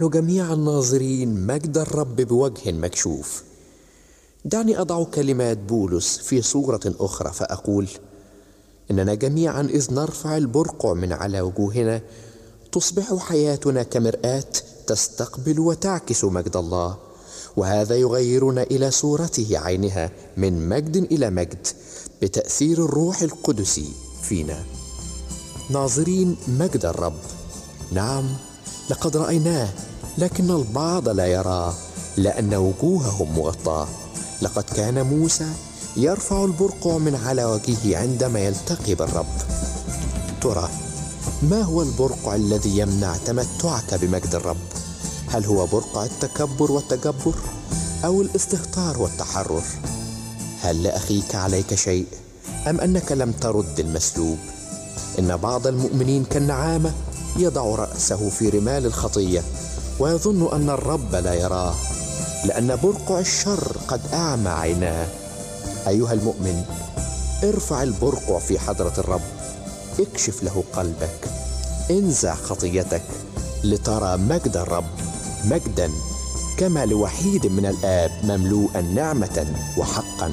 ونحن جميعا ناظرين مجد الرب بوجه مكشوف. دعني أضع كلمات بولس في صورة أخرى فأقول إننا جميعا إذ نرفع البرقع من على وجوهنا تصبح حياتنا كمرآة تستقبل وتعكس مجد الله. وهذا يغيرنا إلى صورته عينها من مجد إلى مجد بتأثير الروح القدس فينا. ناظرين مجد الرب. نعم لقد رأيناه لكن البعض لا يراه لأن وجوههم مغطاة. لقد كان موسى يرفع البرقع من على وجهه عندما يلتقي بالرب ترى ما هو البرقع الذي يمنع تمتعك بمجد الرب؟ هل هو برقع التكبر والتجبر أو الاستهتار والتحرر؟ هل لأخيك عليك شيء أم أنك لم ترد المسلوب؟ إن بعض المؤمنين كالنعامة يضع رأسه في رمال الخطية ويظن أن الرب لا يراه لأن برقع الشر قد أعمى عيناه. أيها المؤمن ارفع البرقع في حضرة الرب. اكشف له قلبك. انزع خطيتك لترى مجد الرب مجدا كما لوحيد من الآب مملوءا نعمة وحقا.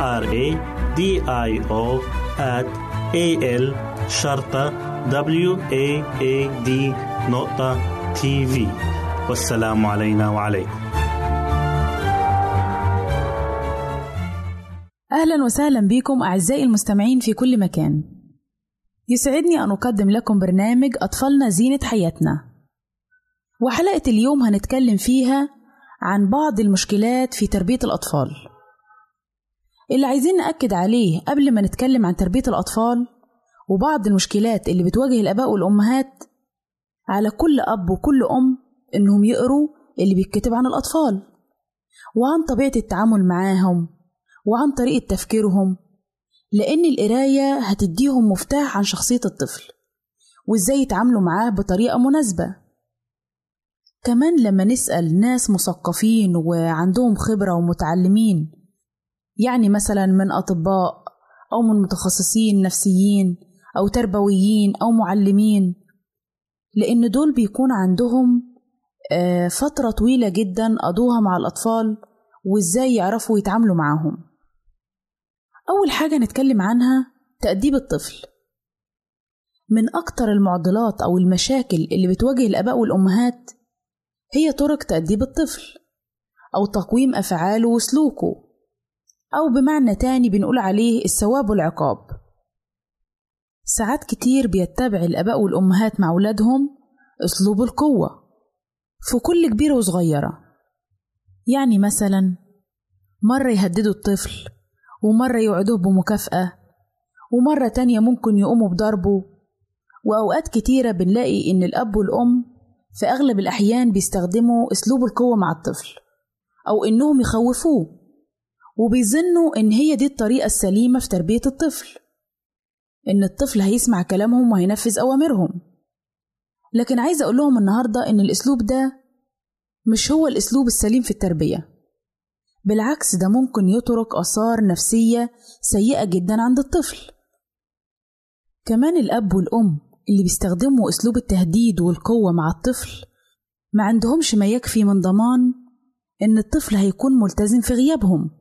R A D I O at A L شرطة W A A D نقطة تي في والسلام علينا وعليكم. أهلا وسهلا بكم أعزائي المستمعين في كل مكان. يسعدني أن أقدم لكم برنامج أطفالنا زينة حياتنا. وحلقة اليوم هنتكلم فيها عن بعض المشكلات في تربية الأطفال. اللي عايزين نأكد عليه قبل ما نتكلم عن تربية الأطفال وبعض المشكلات اللي بتواجه الآباء والأمهات على كل أب وكل أم إنهم يقروا اللي بيتكتب عن الأطفال وعن طبيعة التعامل معاهم وعن طريقة تفكيرهم لأن القراية هتديهم مفتاح عن شخصية الطفل وإزاي يتعاملوا معاه بطريقة مناسبة. كمان لما نسأل ناس مثقفين وعندهم خبرة ومتعلمين يعني مثلا من أطباء أو من متخصصين نفسيين أو تربويين أو معلمين لأن دول بيكون عندهم فترة طويلة جدا قضوها مع الأطفال وإزاي يعرفوا يتعاملوا معاهم. أول حاجة نتكلم عنها تأديب الطفل. من أكتر المعضلات أو المشاكل اللي بتواجه الآباء والأمهات هي طرق تأديب الطفل أو تقويم أفعاله وسلوكه. أو بمعنى تاني بنقول عليه الثواب والعقاب. ساعات كتير بيتبع الآباء والأمهات مع أولادهم أسلوب القوة في كل كبيرة وصغيرة. يعني مثلا مرة يهددوا الطفل ومرة يوعدوه بمكافأة ومرة تانية ممكن يقوموا بضربه. وأوقات كتيرة بنلاقي إن الأب والأم في أغلب الأحيان بيستخدموا أسلوب القوة مع الطفل أو إنهم يخوفوه. وبيظنوا إن هي دي الطريقة السليمة في تربية الطفل إن الطفل هيسمع كلامهم وهينفذ أوامرهم. لكن عايزة أقول لهم النهاردة إن الأسلوب ده مش هو الأسلوب السليم في التربية. بالعكس ده ممكن يترك آثار نفسية سيئة جدا عند الطفل. كمان الأب والأم اللي بيستخدموا أسلوب التهديد والقوة مع الطفل ما عندهمش ما يكفي من ضمان إن الطفل هيكون ملتزم في غيابهم.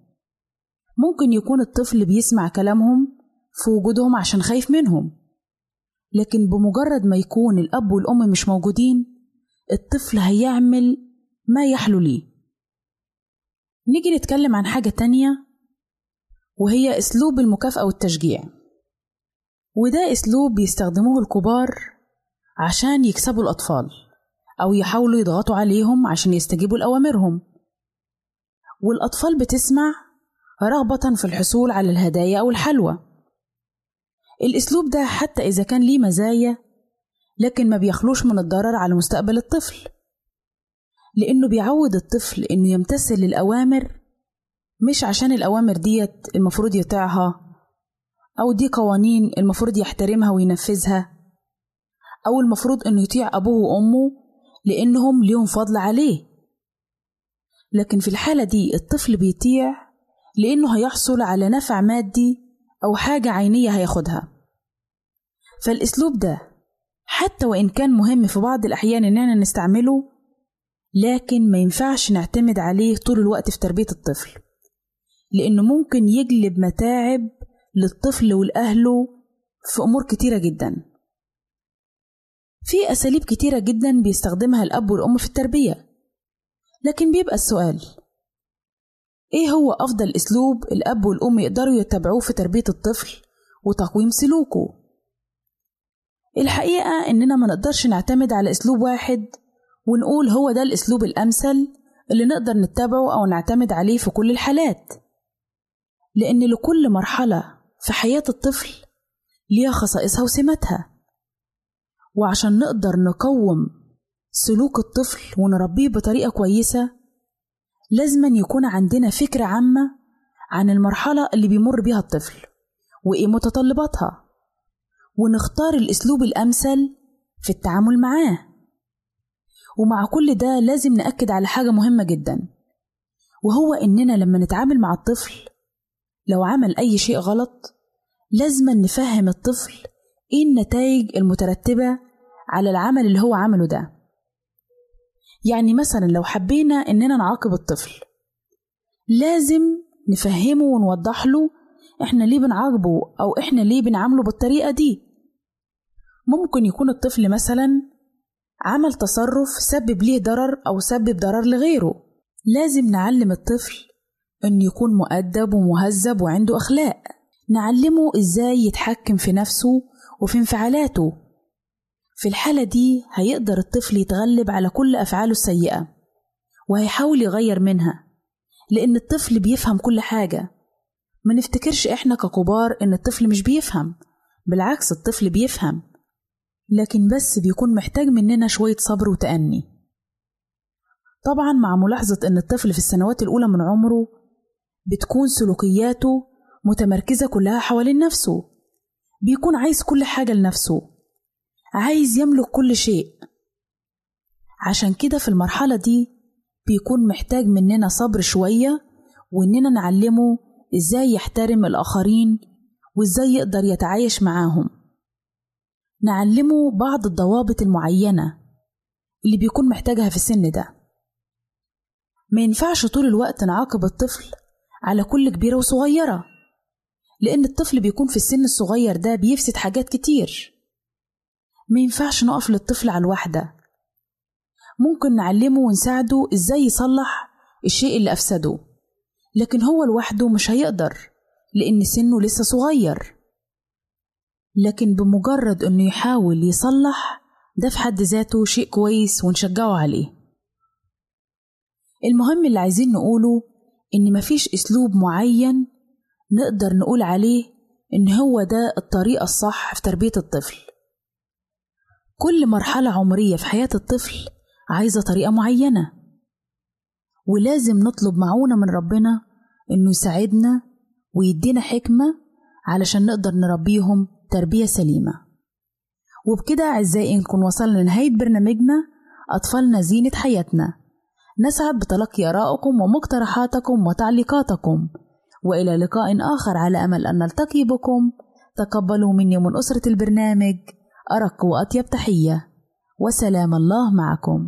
ممكن يكون الطفل بيسمع كلامهم في وجودهم عشان خايف منهم. لكن بمجرد ما يكون الأب والأم مش موجودين الطفل هيعمل ما يحلو لي نيجي نتكلم عن حاجة تانية وهي أسلوب المكافأة والتشجيع. وده أسلوب بيستخدموه الكبار عشان يكسبوا الأطفال أو يحاولوا يضغطوا عليهم عشان يستجيبوا لأوامرهم. والأطفال بتسمع رغبة في الحصول على الهدايا أو الحلوى. الأسلوب ده حتى إذا كان ليه مزايا لكن ما بيخلوش من الضرر على مستقبل الطفل. لأنه بيعود الطفل إنه يمتثل للأوامر مش عشان الأوامر ديت المفروض يطيعها أو دي قوانين المفروض يحترمها وينفذها أو المفروض إنه يطيع أبوه وأمه لأنهم ليهم فضل عليه. لكن في الحالة دي الطفل بيطيع لأنه هيحصل على نفع مادي أو حاجة عينية هياخدها. فالأسلوب ده حتى وإن كان مهم في بعض الأحيان إننا نستعمله لكن ما ينفعش نعتمد عليه طول الوقت في تربية الطفل. لأنه ممكن يجلب متاعب للطفل ولأهله في أمور كتيرة جدا. في أساليب كتيرة جدا بيستخدمها الأب والأم في التربية. لكن بيبقى السؤال إيه هو أفضل أسلوب الأب والأم يقدروا يتبعوه في تربية الطفل وتقويم سلوكه؟ الحقيقة إننا ما نقدرش نعتمد على أسلوب واحد ونقول هو ده الأسلوب الأمثل اللي نقدر نتبعه أو نعتمد عليه في كل الحالات. لأن لكل مرحلة في حياة الطفل ليها خصائصها وسماتها. وعشان نقدر نقوم سلوك الطفل ونربيه بطريقة كويسة لازما يكون عندنا فكرة عامة عن المرحلة اللي بيمر بيها الطفل وإيه متطلباتها ونختار الأسلوب الأمثل في التعامل معاه. ومع كل ده لازم نأكد على حاجة مهمة جدا وهو إننا لما نتعامل مع الطفل لو عمل أي شيء غلط لازم نفهم الطفل إيه النتائج المترتبة على العمل اللي هو عمله ده. يعني مثلا لو حبينا إننا نعاقب الطفل لازم نفهمه ونوضح له إحنا ليه بنعاقبه أو إحنا ليه بنعامله بالطريقة دي. ممكن يكون الطفل مثلا عمل تصرف سبب ليه ضرر أو سبب ضرر لغيره. لازم نعلم الطفل إنه يكون مؤدب ومهذب وعنده أخلاق. نعلمه إزاي يتحكم في نفسه وفي انفعالاته. في الحالة دي هيقدر الطفل يتغلب على كل أفعاله السيئة وهيحاول يغير منها لأن الطفل بيفهم كل حاجة. ما نفتكرش إحنا ككبار إن الطفل مش بيفهم بالعكس الطفل بيفهم لكن بس بيكون محتاج مننا شوية صبر وتأني. طبعا مع ملاحظة إن الطفل في السنوات الأولى من عمره بتكون سلوكياته متمركزة كلها حوالين نفسه بيكون عايز كل حاجة لنفسه. عايز يملك كل شيء. عشان كده في المرحلة دي بيكون محتاج مننا صبر شوية وإننا نعلمه إزاي يحترم الآخرين وإزاي يقدر يتعايش معاهم. نعلمه بعض الضوابط المعينة اللي بيكون محتاجها في السن ده. ما ينفعش طول الوقت نعاقب الطفل على كل كبيرة وصغيرة لأن الطفل بيكون في السن الصغير ده بيفسد حاجات كتير. ما ينفعش نقف للطفل على الواحدة. ممكن نعلمه ونساعده إزاي يصلح الشيء اللي أفسده لكن هو لوحده مش هيقدر لأن سنه لسه صغير. لكن بمجرد إنه يحاول يصلح ده في حد ذاته شيء كويس ونشجعه عليه. المهم اللي عايزين نقوله إن مفيش أسلوب معين نقدر نقول عليه إن هو ده الطريقة الصح في تربية الطفل. كل مرحلة عمرية في حياة الطفل عايزة طريقة معينة. ولازم نطلب معونة من ربنا إنه يساعدنا ويدينا حكمة علشان نقدر نربيهم تربية سليمة. وبكده أعزائي نكون وصلنا لنهاية برنامجنا أطفالنا زينة حياتنا. نسعد بتلقي آرائكم ومقترحاتكم وتعليقاتكم. وإلى لقاء آخر على أمل أن نلتقي بكم. تقبلوا مني ومن أسرة البرنامج. أرق وأطيب تحية. وسلام الله معكم.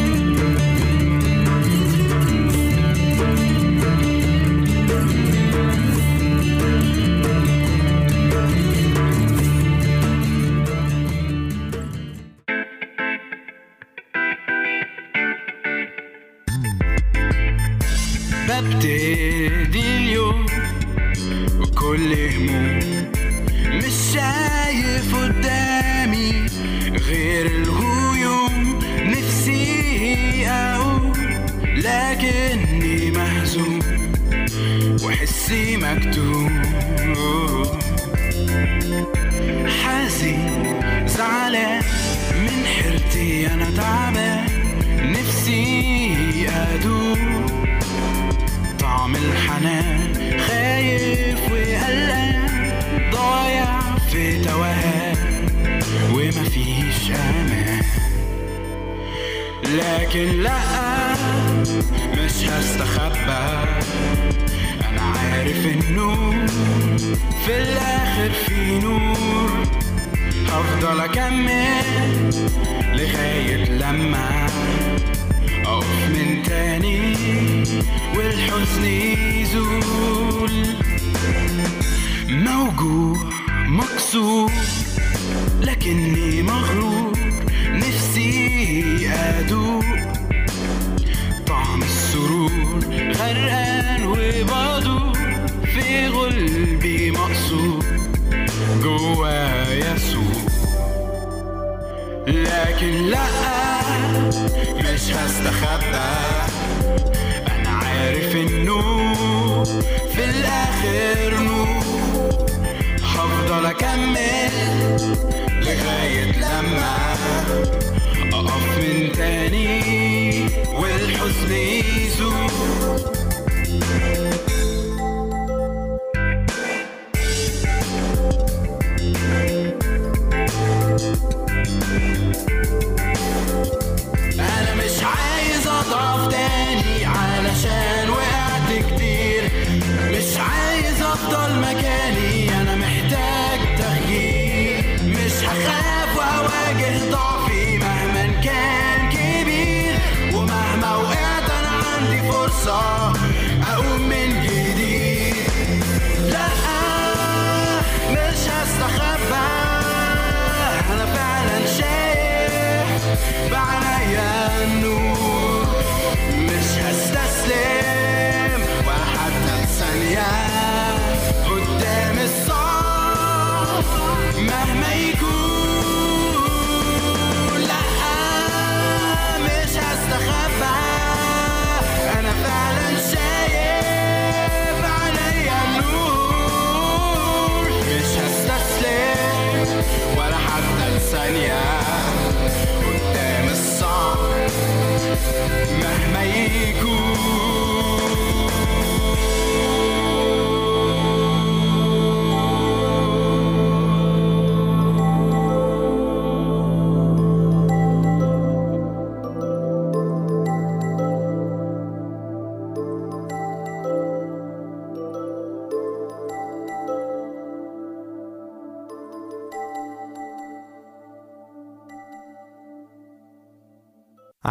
هفضل أكمل لغاية لما أقف من تاني والحزن يزول. موجوع مكسور لكني مغرور نفسي أدوق. طعم السرور غرقان وبدور في غلبي مقصور جوايا سوق لكن لا مش هستخبى؟ أنا عارف إنه في الآخر نور هفضل أكمل لغاية لما أقف من تاني والحزن يزول. عايز افضل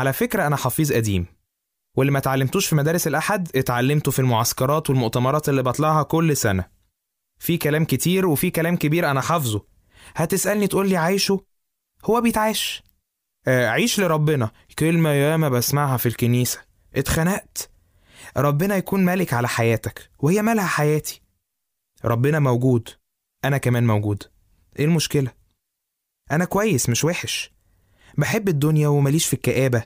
على فكرة أنا حفيظ قديم واللي ما اتعلمتوش في مدارس الأحد اتعلمته في المعسكرات والمؤتمرات اللي بطلعها كل سنة. في كلام كتير وفي كلام كبير أنا حافظه. هتسألني تقول لي عايشه؟ هو بيتعاش آه، عيش لربنا. كلمة ياما بسمعها في الكنيسة. اتخنقت. ربنا يكون ملك على حياتك وهي مالها حياتي. ربنا موجود. أنا كمان موجود. إيه المشكلة؟ أنا كويس مش وحش. بحب الدنيا ومليش في الكآبة.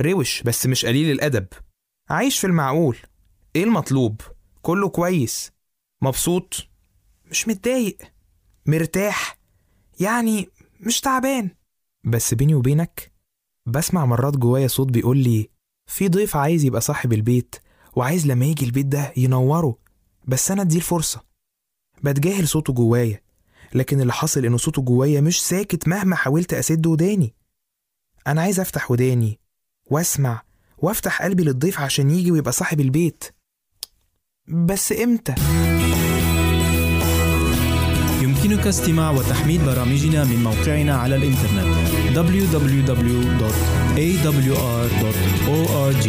روش بس مش قليل الأدب. عايش في المعقول. إيه المطلوب؟ كله كويس. مبسوط؟ مش متضايق. مرتاح. يعني مش تعبان. بس بيني وبينك بسمع مرات جوايا صوت بيقول لي في ضيف عايز يبقى صاحب البيت وعايز لما يجي البيت ده ينوره بس أنا أديه الفرصة. بتجاهل صوته جوايا لكن اللي حاصل انه صوته جوايا مش ساكت مهما حاولت اسد وداني. أنا عايز أفتح وداني وأسمع وأفتح قلبي للضيف عشان يجي ويبقى صاحب البيت. بس إمتى؟ يمكنك استماع وتحميل برامجنا من موقعنا على الإنترنت www.awr.org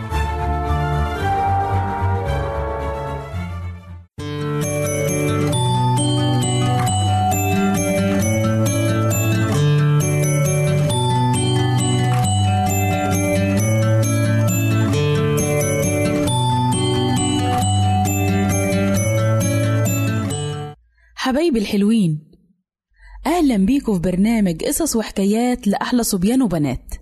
حبايبي الحلوين. أهلا بيكم في برنامج قصص وحكايات لأحلى صبيان وبنات.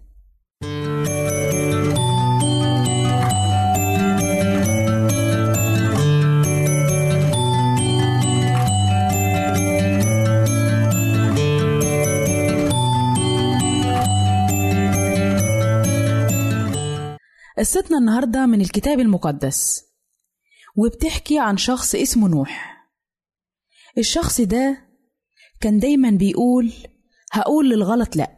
قصتنا النهاردة من الكتاب المقدس وبتحكي عن شخص اسمه نوح. الشخص ده كان دايما بيقول هقول للغلط لأ.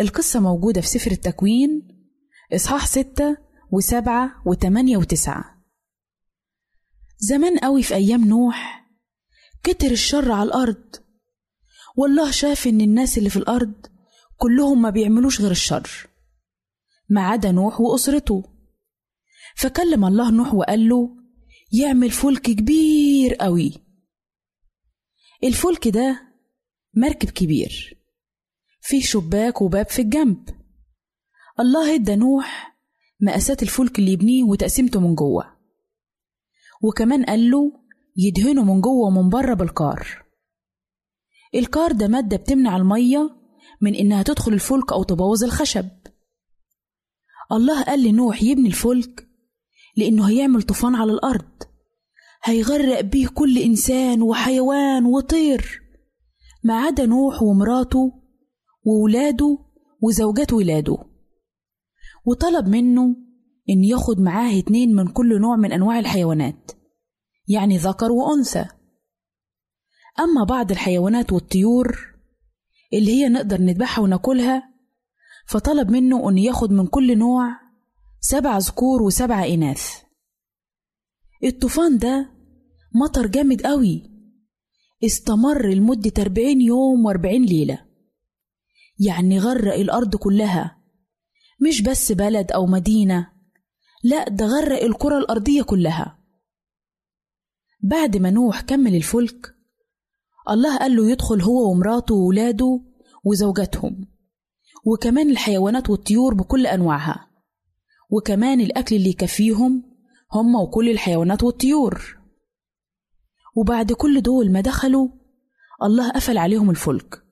القصة موجودة في سفر التكوين إصحاح ستة وسبعة وتمانية وتسعة. زمان قوي في أيام نوح كتر الشر على الأرض. والله شاف إن الناس اللي في الأرض كلهم ما بيعملوش غير الشر ما عدا نوح وأسرته. فكلم الله نوح وقال له يعمل فلك كبير. قوي. الفلك ده مركب كبير فيه شباك وباب في الجنب. الله ادى نوح مقاسات الفلك اللي يبنيه وتقسيمته من جوه وكمان قال له يدهنه من جوه ومن بره بالكار الكار ده مادة بتمنع المية من إنها تدخل الفلك أو تبوظ الخشب. الله قال لنوح يبني الفلك لأنه هيعمل طوفان على الأرض. هيغرق بيه كل إنسان وحيوان وطير. ما عدا نوح ومراته وولاده وزوجات ولاده. وطلب منه إن ياخد معاه اتنين من كل نوع من أنواع الحيوانات يعني ذكر وأنثى. أما بعض الحيوانات والطيور اللي هي نقدر نذبحها وناكلها فطلب منه إن ياخد من كل نوع سبع ذكور وسبع إناث. الطوفان ده مطر جامد قوي. استمر لمدة أربعين يوم وأربعين ليلة. يعني غرق الأرض كلها. مش بس بلد أو مدينة لأ ده غرق الكرة الأرضية كلها. بعد ما نوح كمل الفلك الله قال له يدخل هو ومراته وولاده وزوجاتهم وكمان الحيوانات والطيور بكل أنواعها وكمان الأكل اللي يكفيهم هم وكل الحيوانات والطيور. وبعد كل دول ما دخلوا الله قفل عليهم الفلك.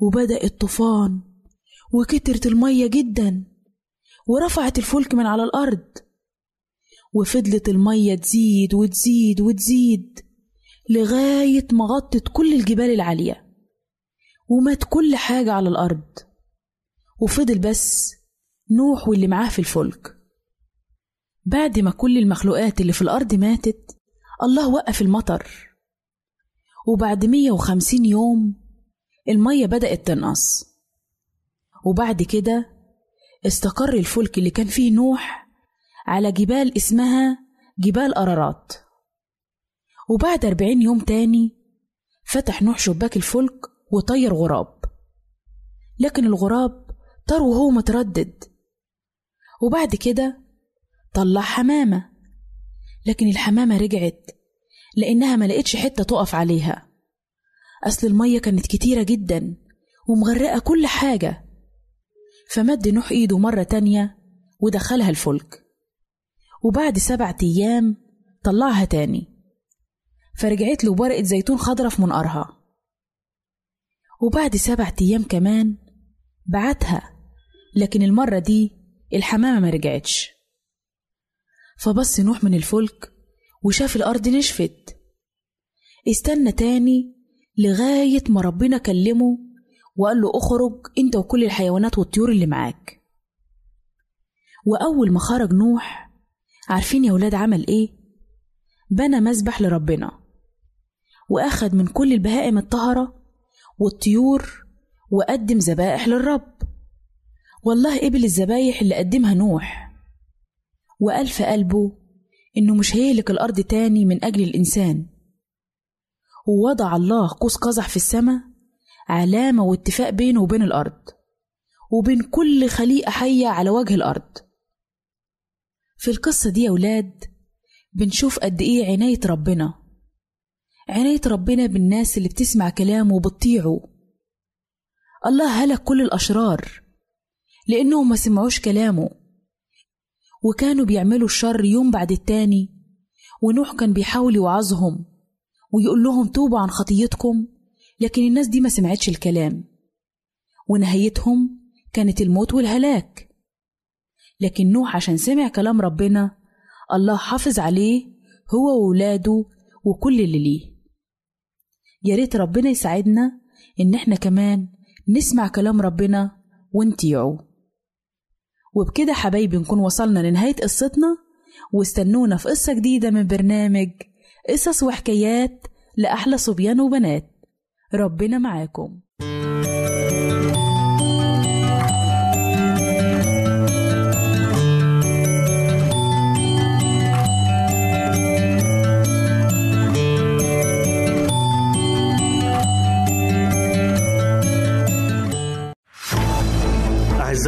وبدأ الطوفان وكترت المية جدا ورفعت الفلك من على الأرض. وفضلت المية تزيد وتزيد وتزيد لغاية ما غطت كل الجبال العالية. ومات كل حاجة على الأرض. وفضل بس نوح واللي معاه في الفلك. بعد ما كل المخلوقات اللي في الأرض ماتت الله وقف المطر. وبعد 150 يوم المية بدأت تنقص. وبعد كده استقر الفلك اللي كان فيه نوح على جبال اسمها جبال أرارات. وبعد أربعين يوم تاني فتح نوح شباك الفلك وطير غراب. لكن الغراب طار وهو متردد. وبعد كده طلع حمامة. لكن الحمامة رجعت لأنها ما لقتش حتة تقف عليها. أصل المية كانت كتيرة جدا ومغرقة كل حاجة. فمد نوح إيده مرة تانية ودخلها الفلك. وبعد سبعة أيام طلعها تاني. فرجعت له بورقة زيتون خضرة في منقارها وبعد سبعة أيام كمان بعتها لكن المرة دي الحمامة ما رجعتش. فبص نوح من الفلك وشاف الأرض نشفت. استنى تاني لغاية ما ربنا كلمه وقال له اخرج انت وكل الحيوانات والطيور اللي معاك. وأول ما خرج نوح عارفين يا ولاد عمل إيه؟ بنى مسبح لربنا وأخد من كل البهائم الطهرة والطيور وقدم ذبائح للرب. والله قبل الذبايح اللي قدمها نوح. وقال في قلبه إنه مش هيهلك الأرض تاني من أجل الإنسان. ووضع الله قوس قزح في السماء علامة واتفاق بينه وبين الأرض وبين كل خليقة حية على وجه الأرض. في القصة دي يا ولاد بنشوف قد إيه عناية ربنا. عناية ربنا بالناس اللي بتسمع كلامه وبتطيعه. الله هلك كل الأشرار لأنهم ما سمعوش كلامه. وكانوا بيعملوا الشر يوم بعد التاني. ونوح كان بيحاول يوعظهم ويقول لهم توبوا عن خطيتكم لكن الناس دي ما سمعتش الكلام. ونهايتهم كانت الموت والهلاك. لكن نوح عشان سمع كلام ربنا الله حافظ عليه هو وولاده وكل اللي ليه. يا ريت ربنا يساعدنا إن إحنا كمان نسمع كلام ربنا ونطيعه وبكده حبايبي نكون وصلنا لنهاية قصتنا. واستنونا في قصة جديدة من برنامج قصص وحكايات لأحلى صبيان وبنات. ربنا معاكم.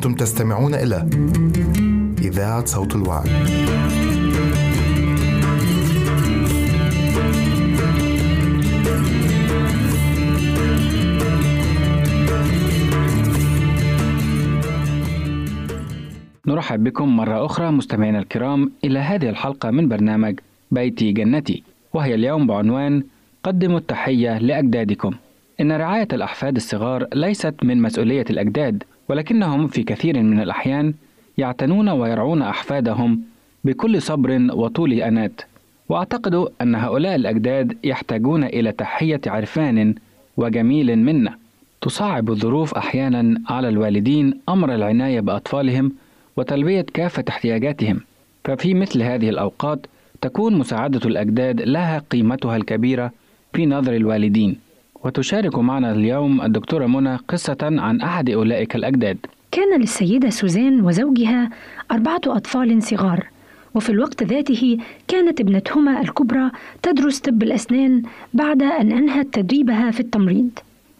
أنتم تستمعون إلى إذاعة صوت الوعد. نرحب بكم مرة أخرى مستمعينا الكرام إلى هذه الحلقة من برنامج بيتي جنتي وهي اليوم بعنوان قدموا التحية لأجدادكم إن رعاية الأحفاد الصغار ليست من مسؤولية الأجداد ولكنهم في كثير من الأحيان يعتنون ويرعون أحفادهم بكل صبر وطول أنات وأعتقد أن هؤلاء الأجداد يحتاجون إلى تحية عرفان وجميل منا. تصعب الظروف أحيانا على الوالدين أمر العناية بأطفالهم وتلبية كافة احتياجاتهم. ففي مثل هذه الأوقات تكون مساعدة الأجداد لها قيمتها الكبيرة في نظر الوالدين. وتشارك معنا اليوم الدكتورة منى قصة عن أحد أولئك الأجداد. كان للسيدة سوزان وزوجها أربعة أطفال صغار وفي الوقت ذاته كانت ابنتهما الكبرى تدرس طب الأسنان بعد أن أنهت تدريبها في التمريض.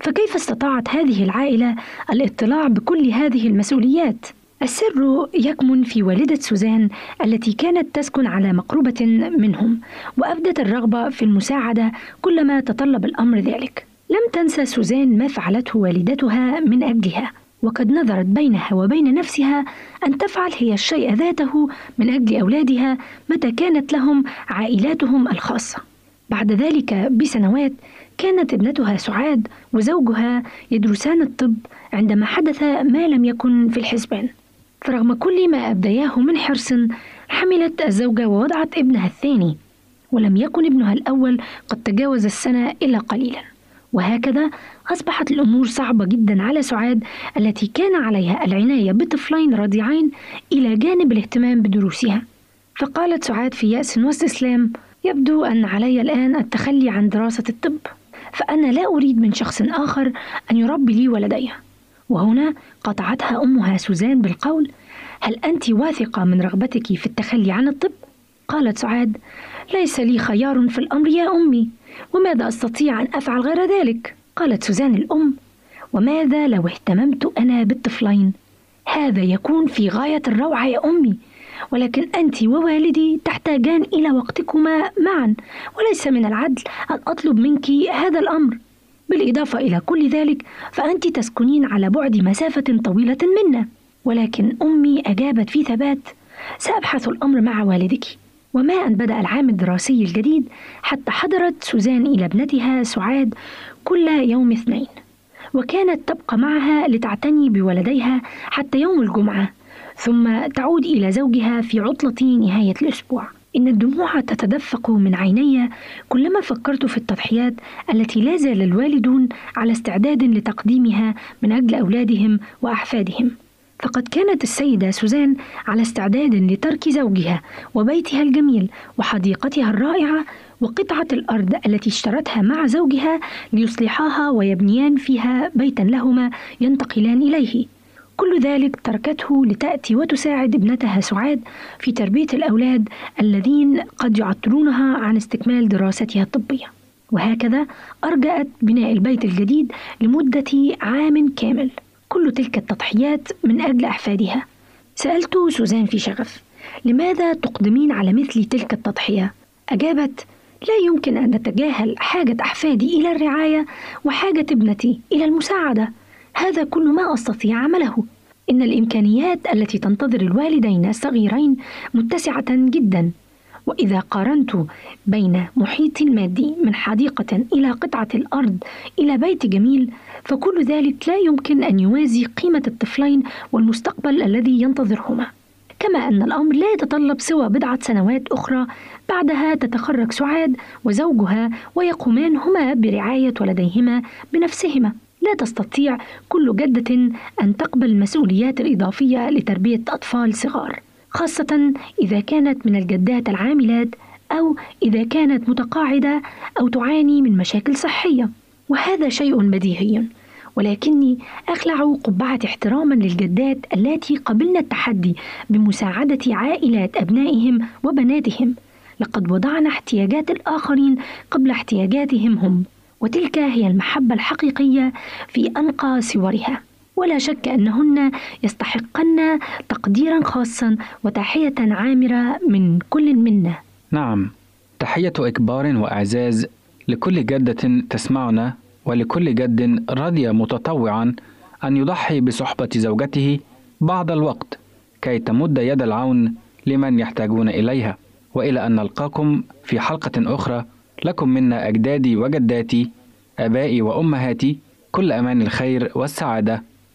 فكيف استطاعت هذه العائلة الاطلاع بكل هذه المسؤوليات؟ السر يكمن في والدة سوزان التي كانت تسكن على مقربة منهم وأبدت الرغبة في المساعدة كلما تطلب الأمر ذلك. لم تنسى سوزان ما فعلته والدتها من أجلها وقد نظرت بينها وبين نفسها أن تفعل هي الشيء ذاته من أجل أولادها متى كانت لهم عائلاتهم الخاصة. بعد ذلك بسنوات كانت ابنتها سعاد وزوجها يدرسان الطب عندما حدث ما لم يكن في الحسبان. فرغم كل ما أبدياه من حرص حملت الزوجة ووضعت ابنها الثاني ولم يكن ابنها الأول قد تجاوز السنة إلا قليلا. وهكذا أصبحت الأمور صعبة جدا على سعاد التي كان عليها العناية بطفلين رضيعين إلى جانب الاهتمام بدروسها فقالت سعاد في يأس واستسلام يبدو أن علي الآن التخلي عن دراسة الطب فأنا لا أريد من شخص آخر أن يربي لي ولدي وهنا قطعتها أمها سوزان بالقول هل أنت واثقة من رغبتك في التخلي عن الطب؟ قالت سعاد ليس لي خيار في الأمر يا أمي وماذا أستطيع أن أفعل غير ذلك؟ قالت سوزان الأم وماذا لو اهتممت أنا بالطفلين؟ هذا يكون في غاية الروعة يا أمي ولكن أنت ووالدي تحتاجان إلى وقتكما معا وليس من العدل أن أطلب منك هذا الأمر بالإضافة إلى كل ذلك فأنت تسكنين على بعد مسافة طويلة منا ولكن أمي أجابت في ثبات سأبحث الأمر مع والدك وما أن بدأ العام الدراسي الجديد حتى حضرت سوزان إلى ابنتها سعاد كل يوم اثنين وكانت تبقى معها لتعتني بولديها حتى يوم الجمعة ثم تعود إلى زوجها في عطلة نهاية الأسبوع. إن الدموع تتدفق من عيني كلما فكرت في التضحيات التي لا زال الوالدون على استعداد لتقديمها من أجل أولادهم وأحفادهم. فقد كانت السيدة سوزان على استعداد لترك زوجها وبيتها الجميل وحديقتها الرائعة وقطعة الأرض التي اشترتها مع زوجها ليصلحاها ويبنيان فيها بيتا لهما ينتقلان إليه. كل ذلك تركته لتأتي وتساعد ابنتها سعاد في تربية الأولاد الذين قد يعطلونها عن استكمال دراستها الطبية. وهكذا أرجأت بناء البيت الجديد لمدة عام كامل. كل تلك التضحيات من أجل أحفادها. سألت سوزان في شغف لماذا تقدمين على مثل تلك التضحية؟ أجابت لا يمكن أن نتجاهل حاجة أحفادي إلى الرعاية وحاجة ابنتي إلى المساعدة. هذا كل ما أستطيع عمله. إن الإمكانيات التي تنتظر الوالدين الصغيرين متسعة جدا. وإذا قارنت بين محيط مادي من حديقة إلى قطعة الأرض إلى بيت جميل فكل ذلك لا يمكن أن يوازي قيمة الطفلين والمستقبل الذي ينتظرهما. كما أن الأمر لا يتطلب سوى بضعة سنوات أخرى بعدها تتخرج سعاد وزوجها ويقومان هما برعاية ولديهما بنفسهما. لا تستطيع كل جدة أن تقبل المسؤوليات الإضافية لتربية أطفال صغار. خاصة إذا كانت من الجدات العاملات أو إذا كانت متقاعدة أو تعاني من مشاكل صحية وهذا شيء بديهي. ولكني أخلع قبعة احتراما للجدات اللاتي قبلن التحدي بمساعدة عائلات أبنائهم وبناتهم. لقد وضعن احتياجات الآخرين قبل احتياجاتهم هم وتلك هي المحبة الحقيقية في أنقى صورها. ولا شك أنهن يستحقن تقديرا خاصا وتحية عامرة من كل منا. نعم. تحية إكبار وإعزاز لكل جدة تسمعنا ولكل جد رضي متطوعا أن يضحي بصحبة زوجته بعض الوقت كي تمد يد العون لمن يحتاجون إليها. وإلى أن نلقاكم في حلقة أخرى لكم منا أجدادي وجداتي آبائي وأمهاتي كل أمان الخير والسعادة.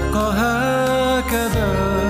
سأبقى هكذا.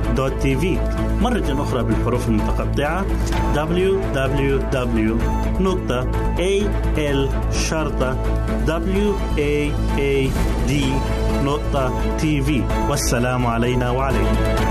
waad.tv مرة أخرى بالحروف المتقطعة www.al-waad.tv والسلام علينا وعليكم.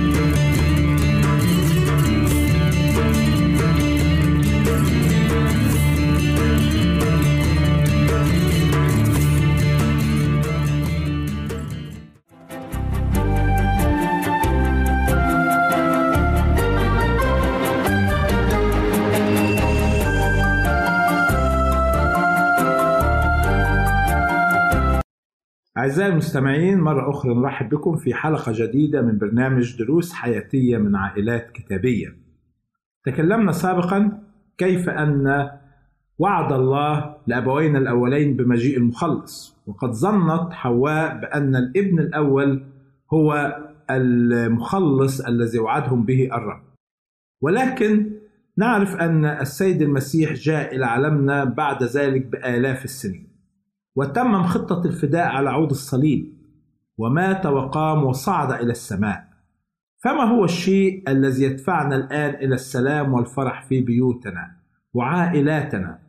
أعزائي المستمعين مرة أخرى نرحب بكم في حلقة جديدة من برنامج دروس حياتية من عائلات كتابية. تكلمنا سابقا كيف أن وعد الله لأبوينا الأولين بمجيء المخلص، وقد ظنت حواء بأن الابن الأول هو المخلص الذي وعدهم به الرب. ولكن نعرف أن السيد المسيح جاء إلى عالمنا بعد ذلك بآلاف السنين. وتمم خطة الفداء على عود الصليب ومات وقام وصعد إلى السماء. فما هو الشيء الذي يدفعنا الآن إلى السلام والفرح في بيوتنا وعائلاتنا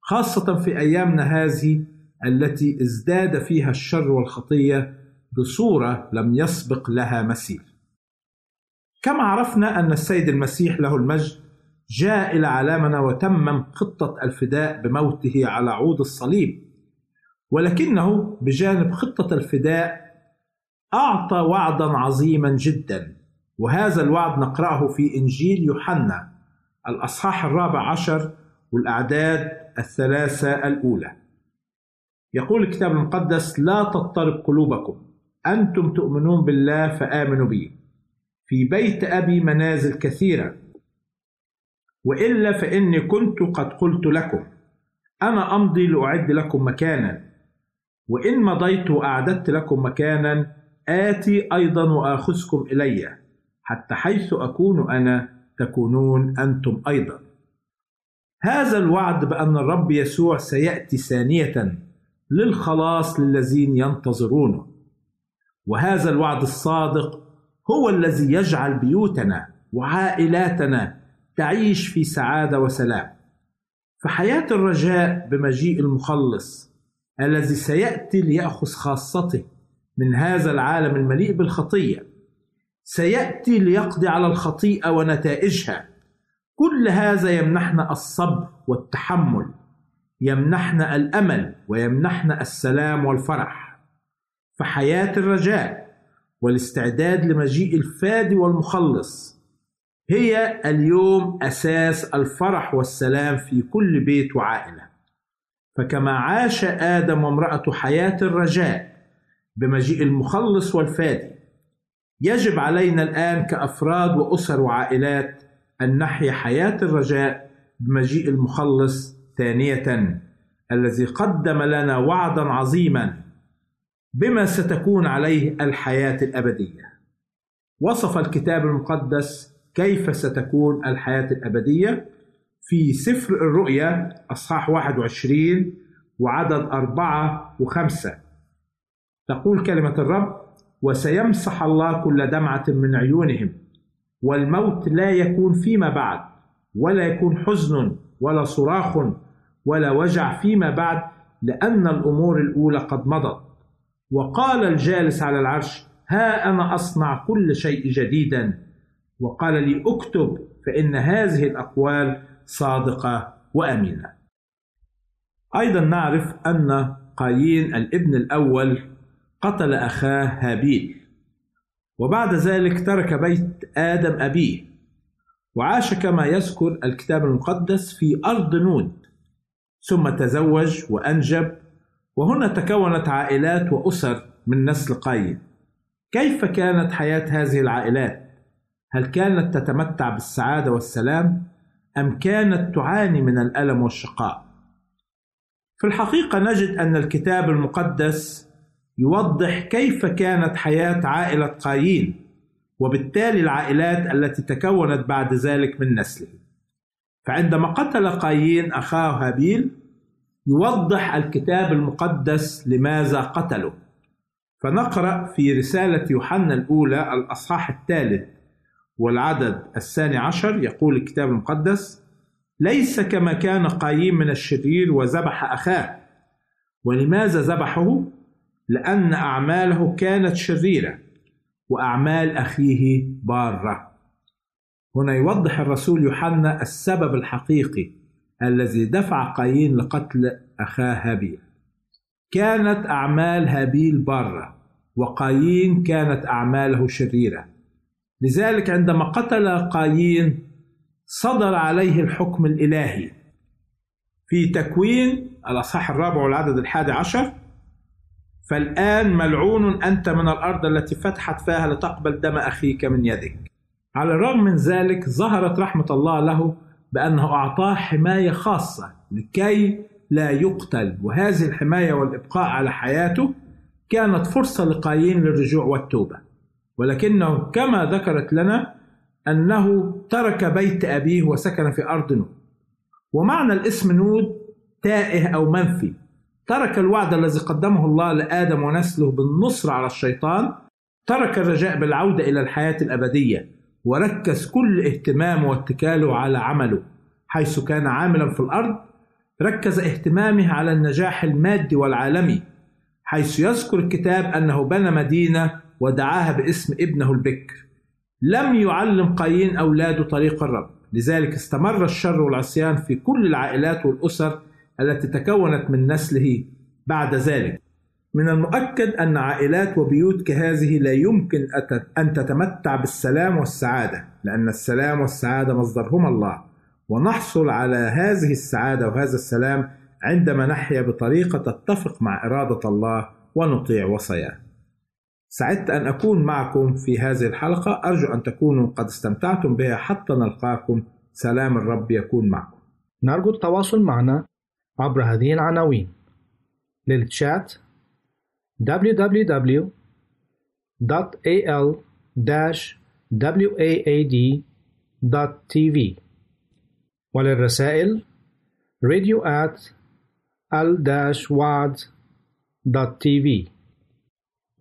خاصة في أيامنا هذه التي ازداد فيها الشر والخطية بصورة لم يسبق لها مثيل. كما عرفنا أن السيد المسيح له المجد جاء إلى عالمنا وتمم خطة الفداء بموته على عود الصليب. ولكنه بجانب خطة الفداء أعطى وعدا عظيما جدا وهذا الوعد نقرأه في إنجيل يوحنا الأصحاح الرابع عشر والأعداد الثلاثة الأولى. يقول الكتاب المقدس لا تضطرب قلوبكم أنتم تؤمنون بالله فآمنوا بي في بيت أبي منازل كثيرة وإلا فإني كنت قد قلت لكم أنا أمضي لأعد لكم مكانا. وإن مضيت وأعددت لكم مكانا آتي أيضا وآخذكم إلي حتى حيث أكون أنا تكونون أنتم أيضا. هذا الوعد بأن الرب يسوع سيأتي ثانية للخلاص للذين ينتظرونه. وهذا الوعد الصادق هو الذي يجعل بيوتنا وعائلاتنا تعيش في سعادة وسلام. فحياة الرجاء بمجيء المخلص الذي سيأتي ليأخذ خاصته من هذا العالم المليء بالخطية. سيأتي ليقضي على الخطيئة ونتائجها. كل هذا يمنحنا الصبر والتحمل يمنحنا الأمل ويمنحنا السلام والفرح. فحياة الرجاء والاستعداد لمجيء الفادي والمخلص هي اليوم أساس الفرح والسلام في كل بيت وعائلة. فكما عاش آدم وامراته حياة الرجاء بمجيء المخلص والفادي يجب علينا الآن كأفراد وأسر وعائلات أن نحيا حياة الرجاء بمجيء المخلص ثانية الذي قدم لنا وعدا عظيما بما ستكون عليه الحياة الأبدية. وصف الكتاب المقدس كيف ستكون الحياة الأبدية. في سفر الرؤيا أصحاح 21 وعدد أربعة وخمسة. تقول كلمة الرب وسيمسح الله كل دمعة من عيونهم والموت لا يكون فيما بعد ولا يكون حزن ولا صراخ ولا وجع فيما بعد لأن الأمور الأولى قد مضت. وقال الجالس على العرش ها أنا أصنع كل شيء جديدا. وقال لي اكتب فإن هذه الأقوال صادقة وأمينة. أيضا نعرف أن قايين الابن الأول قتل أخاه هابيل وبعد ذلك ترك بيت آدم أبيه وعاش كما يذكر الكتاب المقدس في أرض نود ثم تزوج وأنجب وهنا تكونت عائلات وأسر من نسل قايين. كيف كانت حياة هذه العائلات؟ هل كانت تتمتع بالسعادة والسلام؟ أم كانت تعاني من الألم والشقاء؟ في الحقيقة نجد أن الكتاب المقدس يوضح كيف كانت حياة عائلة قايين وبالتالي العائلات التي تكونت بعد ذلك من نسله فعندما قتل قايين أخاه هابيل يوضح الكتاب المقدس لماذا قتله فنقرأ في رسالة يوحنا الأولى الأصحاح الثالث والعدد الثاني عشر يقول الكتاب المقدس ليس كما كان قايين من الشرير وذبح أخاه. ولماذا ذبحه؟ لأن أعماله كانت شريرة وأعمال أخيه بارة. هنا يوضح الرسول يوحنا السبب الحقيقي الذي دفع قايين لقتل أخاه هابيل. كانت أعمال هابيل بارة وقايين كانت أعماله شريرة. لذلك عندما قتل قايين صدر عليه الحكم الإلهي. في تكوين الأصحاح الرابع والعدد الحادي عشر فالآن ملعون أنت من الأرض التي فتحت فاها لتقبل دم أخيك من يدك. على الرغم من ذلك ظهرت رحمة الله له بأنه أعطاه حماية خاصة لكي لا يقتل. وهذه الحماية والإبقاء على حياته كانت فرصة لقايين للرجوع والتوبة. ولكنه كما ذكرت لنا أنه ترك بيت أبيه وسكن في أرض نود ومعنى الاسم نود تائه أو منفي. ترك الوعد الذي قدمه الله لآدم ونسله بالنصر على الشيطان ترك الرجاء بالعودة إلى الحياة الأبدية وركز كل اهتمامه واتكاله على عمله حيث كان عاملا في الأرض. ركز اهتمامه على النجاح المادي والعالمي حيث يذكر الكتاب أنه بنى مدينة ودعاها باسم ابنه البكر لم يعلم قايين أولاده طريق الرب. لذلك استمر الشر والعصيان في كل العائلات والأسر التي تكونت من نسله بعد ذلك. من المؤكد أن عائلات وبيوت كهذه لا يمكن أن تتمتع بالسلام والسعادة لأن السلام والسعادة مصدرهما الله. ونحصل على هذه السعادة وهذا السلام عندما نحيا بطريقة تتفق مع إرادة الله ونطيع وصاياه. سعدت أن أكون معكم في هذه الحلقة. أرجو أن تكونوا قد استمتعتم بها حتى نلقاكم. سلام الرب يكون معكم. نرجو التواصل معنا عبر هذه العناوين. للتشات www.al-waad.tv وللرسائل radio at al-waad.tv